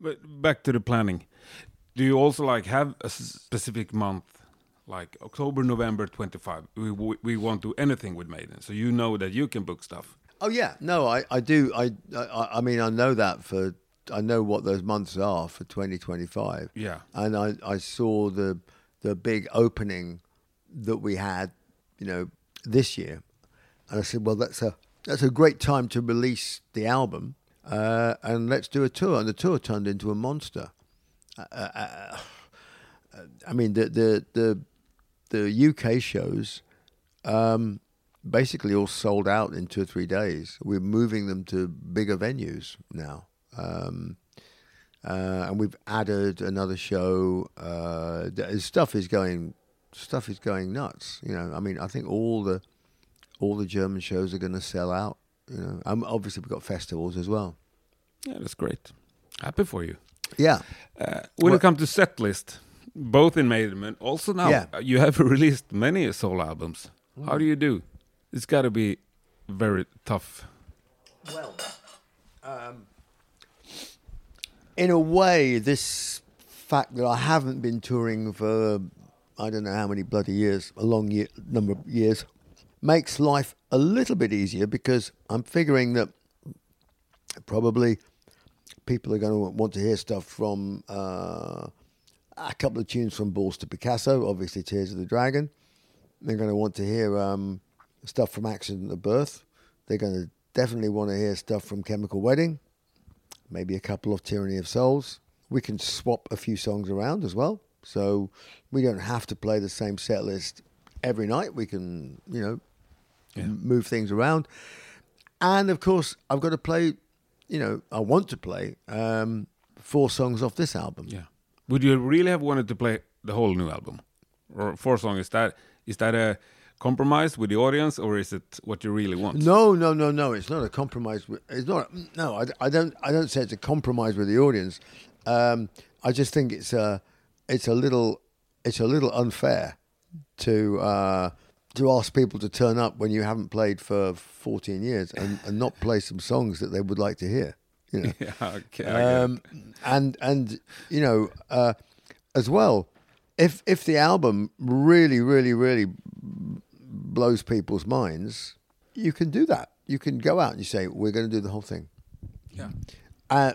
But back to the planning. Do you also like have a specific month, like October, November, twenty five? We we we won't do anything with Maiden, so you know that you can book stuff. Oh yeah, no, I, I do. I, I I mean, I know that for I know what those months are for 2025. Yeah. and I I saw the the big opening that we had, you know, this year, and I said, well, that's a that's a great time to release the album, uh, and let's do a tour. And the tour turned into a monster. Uh, I mean, the the the the UK shows um, basically all sold out in two or three days. We're moving them to bigger venues now. Um, uh, and we've added another show. Uh, stuff is going, stuff is going nuts. You know, I mean, I think all the all the German shows are going to sell out. You know, um, obviously we've got festivals as well. Yeah, that's great. Happy for you. Yeah, Uh, when it comes to set list, both in Maiden and also now, Yeah. you have released many solo albums. How do you do? It's got to be very tough. Well, um, in a way, this fact that I haven't been touring for I don't know how many bloody years, a long year, number of years, makes life a little bit easier because I'm figuring that probably people are going to want to hear stuff from uh, a couple of tunes from Balls to Picasso, obviously Tears of the Dragon. They're going to want to hear um, stuff from Accident of Birth. They're going to definitely want to hear stuff from Chemical Wedding, maybe a couple of Tyranny of Souls. We can swap a few songs around as well. So we don't have to play the same set list every night. We can, you know, m- move things around. And of course, I've got to play, you know, I want to play um, four songs off this album. Yeah. Would you really have wanted to play the whole new album, or four songs? Is that is that a compromise with the audience, or is it what you really want? No, no, no, no. It's not a compromise. With, it's not. No, I, I don't. I don't say it's a compromise with the audience. Um, I just think it's a, it's a little, it's a little unfair to uh, to ask people to turn up when you haven't played for 14 years and, and not play some songs that they would like to hear. You know. Yeah, okay. I get it. um, and and you know uh, as well if if the album really really really blows people's minds you can do that you can go out and you say we're going to do the whole thing yeah. uh,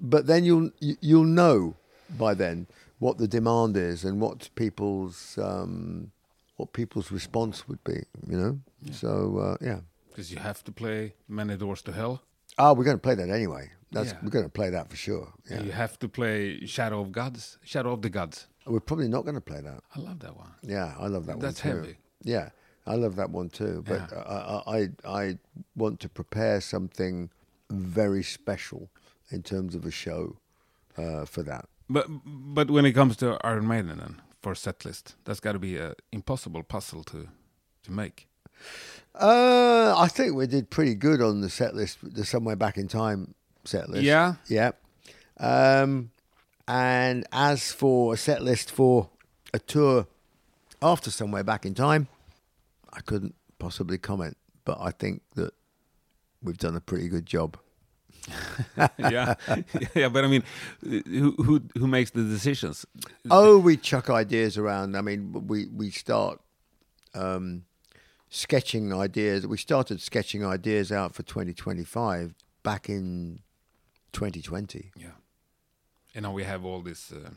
but then you'll you'll know by then what the demand is and what people's um, what people's response would be you know so uh, yeah Because you have to play Many Doors to Hell. oh we're going to play that anyway that's Yeah. we're going to play that for sure yeah you have to play Shadow of Gods, Shadow of the Gods. we're probably not going to play that I love that one. Yeah, I love that That's one too. heavy. Yeah, I love that one too. But Yeah. I, I, I want to prepare something very special in terms of a show uh, for that. But but when it comes to Iron Maiden then for set list, that's got to be an impossible puzzle to to make. Uh, I think we did pretty good on the set list, the Somewhere Back in Time set list. Yeah? Yeah. Um, and as for a set list for a tour after Somewhere Back in Time, I couldn't possibly comment, but I think that we've done a pretty good job. yeah, yeah. But I mean, who who who makes the decisions? Oh, we chuck ideas around. I mean, we we start um, sketching ideas. We started sketching ideas out for 2025 back in 2020. Yeah. And now we have all this uh,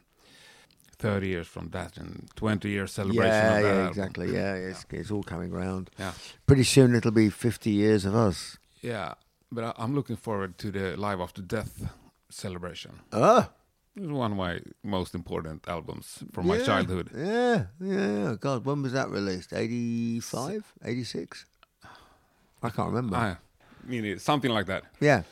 30 years from that and 20 years celebration yeah, of that. yeah, album. exactly. Yeah, it's, it's all coming round. Yeah. Pretty soon it'll be 50 years of us. Yeah. But I, I'm looking forward to the Live After Death celebration. Ah, It's one of my most important albums from my childhood. Yeah, yeah. God, when was that released? 85, 86? I can't remember. I mean, something like that. yeah.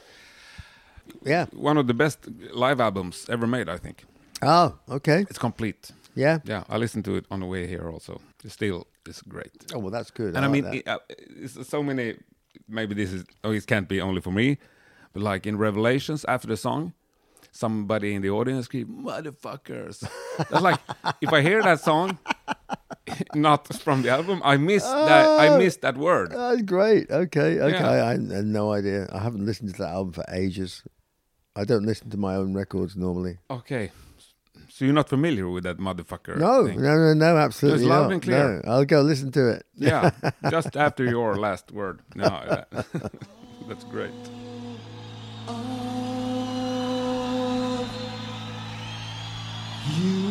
Yeah. One of the best live albums ever made, I think. Oh, okay. It's complete. Yeah. Yeah, I listened to it on the way here also. It still is great. Oh, well, that's good. and I, like mean, it, uh, it's so many. Maybe this is. Oh, it can't be only for me, but like in Revelations after the song, somebody in the audience scream "motherfuckers." That's like if I hear that song, not from the album, I miss that. I oh. miss that word. Oh, That's great. Okay, okay. Yeah. I, I had no idea. I haven't listened to that album for ages. I don't listen to my own records normally. Okay, so you're not familiar with that motherfucker? No, thing. no, no, no, absolutely It's loud not. and clear. No, I'll go listen to it. Yeah, just after your last word. No, yeah. that's great. You